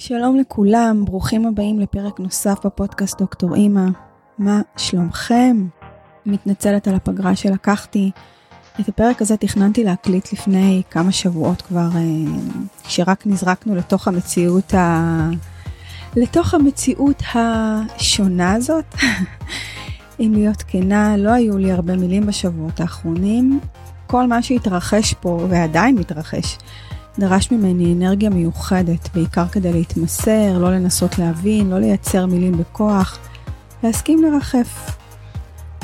שלום לכולם, ברוכים הבאים לפרק נוסף בפודקאסט דוקטור אימא. מה שלומכם? מתנצלת על הפגרה שלקחתי. את הפרק הזה תכננתי להקליט לפני כמה שבועות כבר, אה, כשרק נזרקנו לתוך המציאות ה... לתוך המציאות השונה הזאת. אם להיות כנה, לא היו לי הרבה מילים בשבועות האחרונים. כל מה שהתרחש פה, ועדיין מתרחש, דרש ממני אנרגיה מיוחדת, בעיקר כדי להתמסר, לא לנסות להבין, לא לייצר מילים בכוח, להסכים לרחף.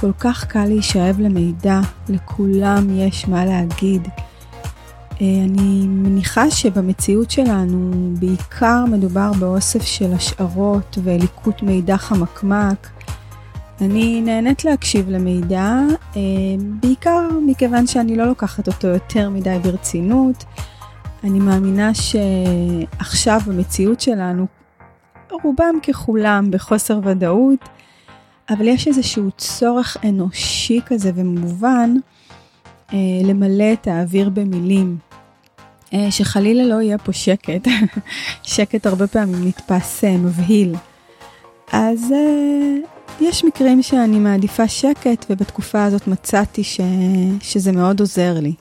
כל כך קל להישאב למידע, לכולם יש מה להגיד. אה, אני מניחה שבמציאות שלנו בעיקר מדובר באוסף של השערות וליקוט מידע חמקמק. אני נהנית להקשיב למידע, אה, בעיקר מכיוון שאני לא לוקחת אותו יותר מדי ברצינות. אני מאמינה שעכשיו במציאות שלנו, רובם ככולם בחוסר ודאות, אבל יש איזשהו צורך אנושי כזה ומובן אה, למלא את האוויר במילים. אה, שחלילה לא יהיה פה שקט, שקט הרבה פעמים נתפס אה, מבהיל. אז אה, יש מקרים שאני מעדיפה שקט, ובתקופה הזאת מצאתי ש... שזה מאוד עוזר לי.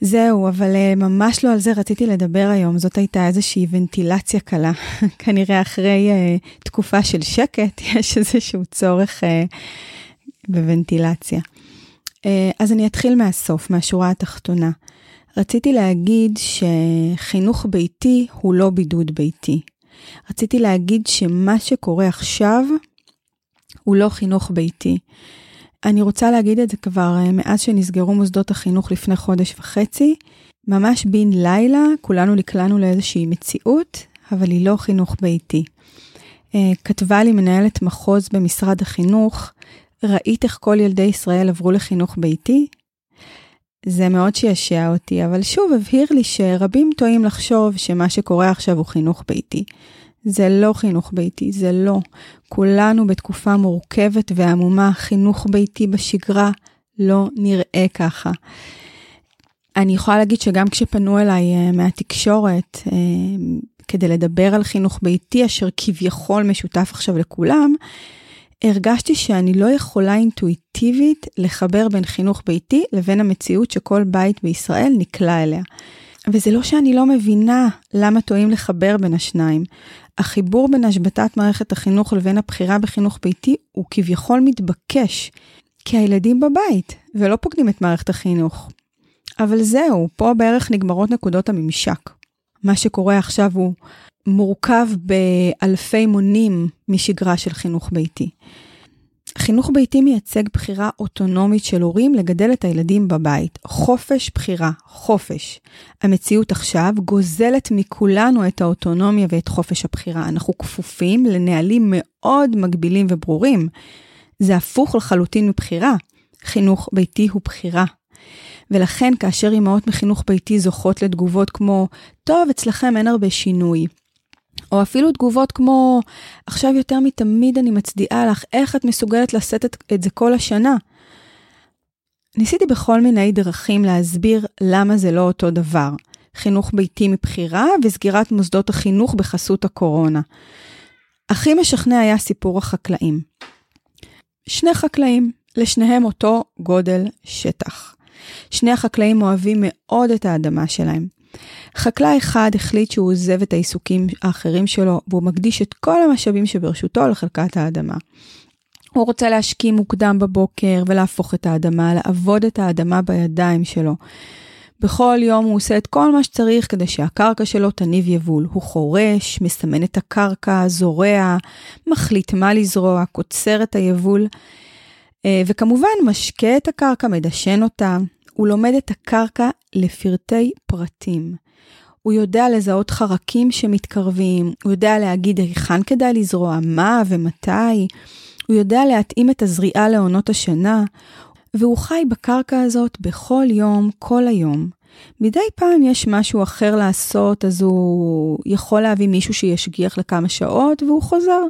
זהו, אבל uh, ממש לא על זה רציתי לדבר היום, זאת הייתה איזושהי ונטילציה קלה. כנראה אחרי uh, תקופה של שקט, יש איזשהו צורך uh, בוונטילציה. Uh, אז אני אתחיל מהסוף, מהשורה התחתונה. רציתי להגיד שחינוך ביתי הוא לא בידוד ביתי. רציתי להגיד שמה שקורה עכשיו הוא לא חינוך ביתי. אני רוצה להגיד את זה כבר אה, מאז שנסגרו מוסדות החינוך לפני חודש וחצי. ממש בן לילה, כולנו נקלענו לאיזושהי מציאות, אבל היא לא חינוך ביתי. אה, כתבה לי מנהלת מחוז במשרד החינוך, ראית איך כל ילדי ישראל עברו לחינוך ביתי? זה מאוד שישע אותי, אבל שוב הבהיר לי שרבים טועים לחשוב שמה שקורה עכשיו הוא חינוך ביתי. זה לא חינוך ביתי, זה לא. כולנו בתקופה מורכבת ועמומה, חינוך ביתי בשגרה לא נראה ככה. אני יכולה להגיד שגם כשפנו אליי uh, מהתקשורת uh, כדי לדבר על חינוך ביתי, אשר כביכול משותף עכשיו לכולם, הרגשתי שאני לא יכולה אינטואיטיבית לחבר בין חינוך ביתי לבין המציאות שכל בית בישראל נקלע אליה. וזה לא שאני לא מבינה למה טועים לחבר בין השניים. החיבור בין השבתת מערכת החינוך לבין הבחירה בחינוך ביתי הוא כביכול מתבקש, כי הילדים בבית ולא פוקדים את מערכת החינוך. אבל זהו, פה בערך נגמרות נקודות הממשק. מה שקורה עכשיו הוא מורכב באלפי מונים משגרה של חינוך ביתי. חינוך ביתי מייצג בחירה אוטונומית של הורים לגדל את הילדים בבית. חופש בחירה, חופש. המציאות עכשיו גוזלת מכולנו את האוטונומיה ואת חופש הבחירה. אנחנו כפופים לנהלים מאוד מגבילים וברורים. זה הפוך לחלוטין מבחירה. חינוך ביתי הוא בחירה. ולכן כאשר אמהות מחינוך ביתי זוכות לתגובות כמו, טוב, אצלכם אין הרבה שינוי, או אפילו תגובות כמו, עכשיו יותר מתמיד אני מצדיעה לך, איך את מסוגלת לשאת את, את זה כל השנה? ניסיתי בכל מיני דרכים להסביר למה זה לא אותו דבר. חינוך ביתי מבחירה וסגירת מוסדות החינוך בחסות הקורונה. הכי משכנע היה סיפור החקלאים. שני חקלאים, לשניהם אותו גודל שטח. שני החקלאים אוהבים מאוד את האדמה שלהם. חקלאי אחד החליט שהוא עוזב את העיסוקים האחרים שלו, והוא מקדיש את כל המשאבים שברשותו לחלקת האדמה. הוא רוצה להשקיע מוקדם בבוקר ולהפוך את האדמה, לעבוד את האדמה בידיים שלו. בכל יום הוא עושה את כל מה שצריך כדי שהקרקע שלו תניב יבול. הוא חורש, מסמן את הקרקע, זורע, מחליט מה לזרוע, קוצר את היבול, אה, וכמובן משקה את הקרקע, מדשן אותה. הוא לומד את הקרקע לפרטי פרטים. הוא יודע לזהות חרקים שמתקרבים, הוא יודע להגיד היכן כדאי לזרוע, מה ומתי, הוא יודע להתאים את הזריעה לעונות השנה, והוא חי בקרקע הזאת בכל יום, כל היום. מדי פעם יש משהו אחר לעשות, אז הוא יכול להביא מישהו שישגיח לכמה שעות, והוא חוזר.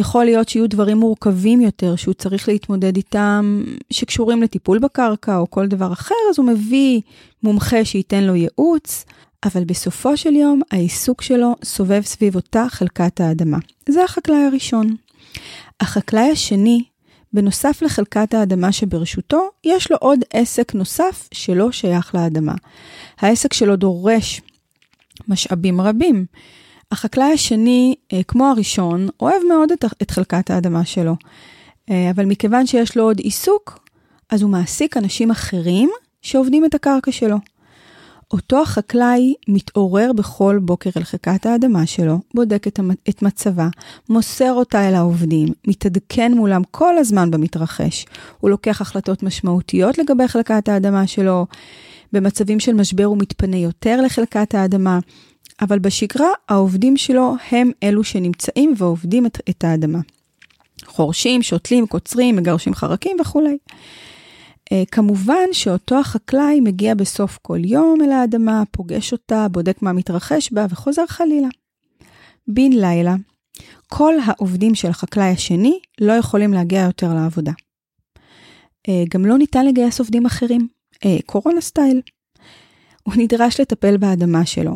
יכול להיות שיהיו דברים מורכבים יותר שהוא צריך להתמודד איתם, שקשורים לטיפול בקרקע או כל דבר אחר, אז הוא מביא מומחה שייתן לו ייעוץ, אבל בסופו של יום העיסוק שלו סובב סביב אותה חלקת האדמה. זה החקלאי הראשון. החקלאי השני, בנוסף לחלקת האדמה שברשותו, יש לו עוד עסק נוסף שלא שייך לאדמה. העסק שלו דורש משאבים רבים. החקלאי השני, אה, כמו הראשון, אוהב מאוד את, חלקת האדמה שלו, אה, אבל מכיוון שיש לו עוד עיסוק, אז הוא מעסיק אנשים אחרים שעובדים את הקרקע שלו. אותו החקלאי מתעורר בכל בוקר אל חלקת האדמה שלו, בודק את, את מצבה, מוסר אותה אל העובדים, מתעדכן מולם כל הזמן במתרחש. הוא לוקח החלטות משמעותיות לגבי חלקת האדמה שלו, במצבים של משבר הוא מתפנה יותר לחלקת האדמה, אבל בשגרה העובדים שלו הם אלו שנמצאים ועובדים את, את האדמה. חורשים, שותלים, קוצרים, מגרשים חרקים וכולי. Uh, כמובן שאותו החקלאי מגיע בסוף כל יום אל האדמה, פוגש אותה, בודק מה מתרחש בה וחוזר חלילה. בן לילה, כל העובדים של החקלאי השני לא יכולים להגיע יותר לעבודה. Uh, גם לא ניתן לגייס עובדים אחרים, uh, קורונה סטייל. הוא נדרש לטפל באדמה שלו.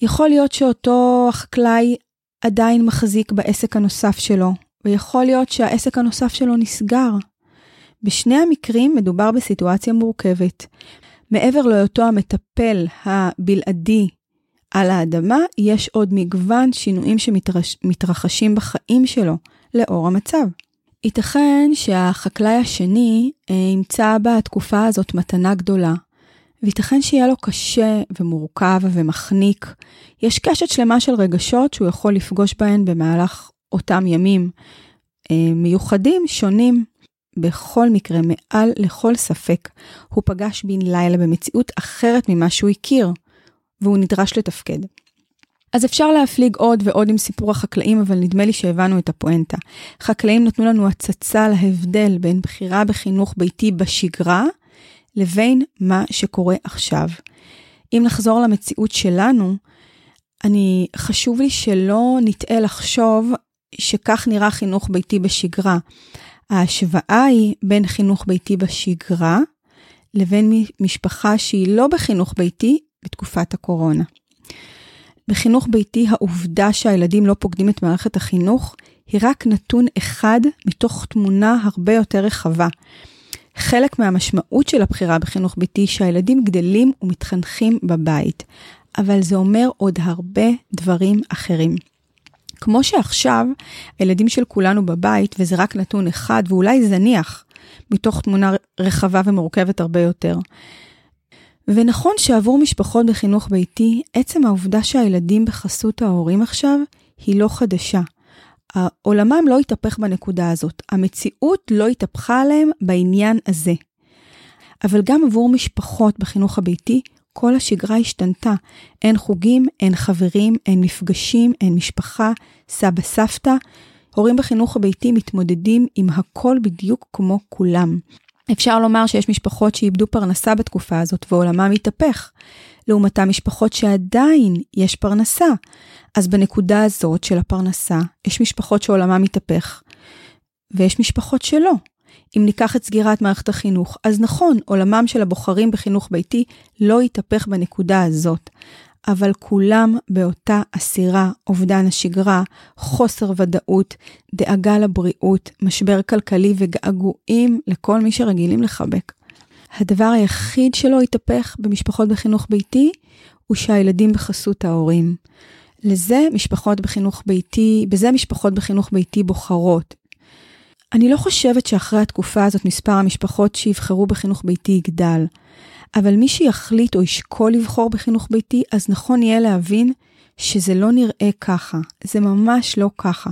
יכול להיות שאותו החקלאי עדיין מחזיק בעסק הנוסף שלו, ויכול להיות שהעסק הנוסף שלו נסגר. בשני המקרים מדובר בסיטואציה מורכבת. מעבר להיותו המטפל הבלעדי על האדמה, יש עוד מגוון שינויים שמתרחשים בחיים שלו לאור המצב. ייתכן שהחקלאי השני אה, ימצא בתקופה הזאת מתנה גדולה, וייתכן שיהיה לו קשה ומורכב ומחניק. יש קשת שלמה של רגשות שהוא יכול לפגוש בהן במהלך אותם ימים אה, מיוחדים, שונים. בכל מקרה, מעל לכל ספק, הוא פגש בן לילה במציאות אחרת ממה שהוא הכיר, והוא נדרש לתפקד. אז אפשר להפליג עוד ועוד עם סיפור החקלאים, אבל נדמה לי שהבנו את הפואנטה. חקלאים נתנו לנו הצצה להבדל בין בחירה בחינוך ביתי בשגרה, לבין מה שקורה עכשיו. אם נחזור למציאות שלנו, אני, חשוב לי שלא נטעה לחשוב שכך נראה חינוך ביתי בשגרה. ההשוואה היא בין חינוך ביתי בשגרה לבין משפחה שהיא לא בחינוך ביתי בתקופת הקורונה. בחינוך ביתי העובדה שהילדים לא פוקדים את מערכת החינוך היא רק נתון אחד מתוך תמונה הרבה יותר רחבה. חלק מהמשמעות של הבחירה בחינוך ביתי שהילדים גדלים ומתחנכים בבית, אבל זה אומר עוד הרבה דברים אחרים. כמו שעכשיו, הילדים של כולנו בבית, וזה רק נתון אחד ואולי זניח, מתוך תמונה רחבה ומורכבת הרבה יותר. ונכון שעבור משפחות בחינוך ביתי, עצם העובדה שהילדים בחסות ההורים עכשיו, היא לא חדשה. עולמם לא התהפך בנקודה הזאת, המציאות לא התהפכה עליהם בעניין הזה. אבל גם עבור משפחות בחינוך הביתי, כל השגרה השתנתה. אין חוגים, אין חברים, אין מפגשים, אין משפחה, סבא סבתא. הורים בחינוך הביתי מתמודדים עם הכל בדיוק כמו כולם. אפשר לומר שיש משפחות שאיבדו פרנסה בתקופה הזאת ועולמם התהפך. לעומתם משפחות שעדיין יש פרנסה. אז בנקודה הזאת של הפרנסה, יש משפחות שעולמם מתהפך, ויש משפחות שלא. אם ניקח את סגירת מערכת החינוך, אז נכון, עולמם של הבוחרים בחינוך ביתי לא יתהפך בנקודה הזאת, אבל כולם באותה אסירה, אובדן השגרה, חוסר ודאות, דאגה לבריאות, משבר כלכלי וגעגועים לכל מי שרגילים לחבק. הדבר היחיד שלא יתהפך במשפחות בחינוך ביתי, הוא שהילדים בחסות ההורים. לזה משפחות בחינוך ביתי, בזה משפחות בחינוך ביתי בוחרות. אני לא חושבת שאחרי התקופה הזאת מספר המשפחות שיבחרו בחינוך ביתי יגדל, אבל מי שיחליט או ישקול לבחור בחינוך ביתי, אז נכון יהיה להבין שזה לא נראה ככה, זה ממש לא ככה.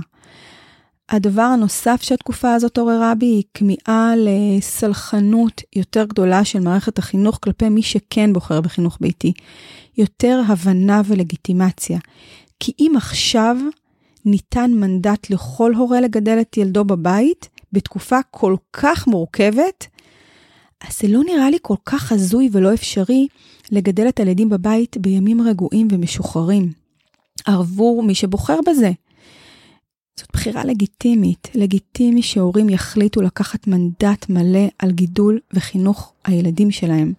הדבר הנוסף שהתקופה הזאת עוררה בי היא כמיהה לסלחנות יותר גדולה של מערכת החינוך כלפי מי שכן בוחר בחינוך ביתי. יותר הבנה ולגיטימציה. כי אם עכשיו ניתן מנדט לכל הורה לגדל את ילדו בבית, בתקופה כל כך מורכבת, אז זה לא נראה לי כל כך הזוי ולא אפשרי לגדל את הילדים בבית בימים רגועים ומשוחררים. עבור מי שבוחר בזה. זאת בחירה לגיטימית, לגיטימי שהורים יחליטו לקחת מנדט מלא על גידול וחינוך הילדים שלהם.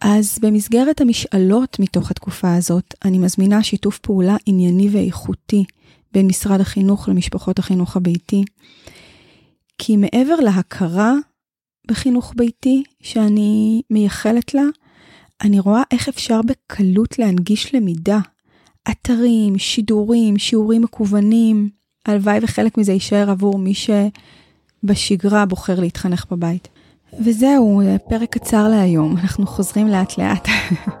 אז במסגרת המשאלות מתוך התקופה הזאת, אני מזמינה שיתוף פעולה ענייני ואיכותי בין משרד החינוך למשפחות החינוך הביתי. כי מעבר להכרה בחינוך ביתי שאני מייחלת לה, אני רואה איך אפשר בקלות להנגיש למידה. אתרים, שידורים, שיעורים מקוונים, הלוואי וחלק מזה יישאר עבור מי שבשגרה בוחר להתחנך בבית. וזהו, פרק קצר להיום, אנחנו חוזרים לאט לאט.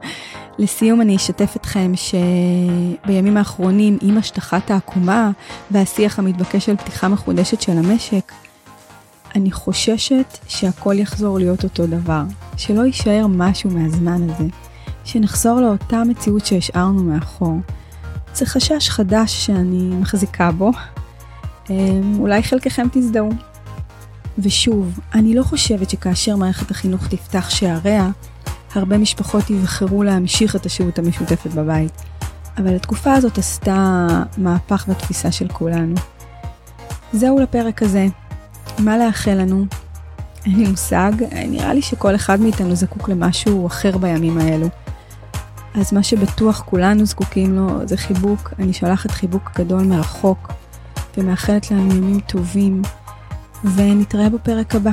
לסיום אני אשתף אתכם שבימים האחרונים עם השטחת העקומה והשיח המתבקש של פתיחה מחודשת של המשק, אני חוששת שהכל יחזור להיות אותו דבר, שלא יישאר משהו מהזמן הזה, שנחזור לאותה מציאות שהשארנו מאחור. זה חשש חדש שאני מחזיקה בו, אמ, אולי חלקכם תזדהו. ושוב, אני לא חושבת שכאשר מערכת החינוך תפתח שעריה, הרבה משפחות יבחרו להמשיך את השהות המשותפת בבית. אבל התקופה הזאת עשתה מהפך בתפיסה של כולנו. זהו לפרק הזה. מה לאחל לנו? אין לי מושג, נראה לי שכל אחד מאיתנו זקוק למשהו אחר בימים האלו. אז מה שבטוח כולנו זקוקים לו זה חיבוק. אני שולחת חיבוק גדול מרחוק, ומאחלת לנו ימים טובים, ונתראה בפרק הבא.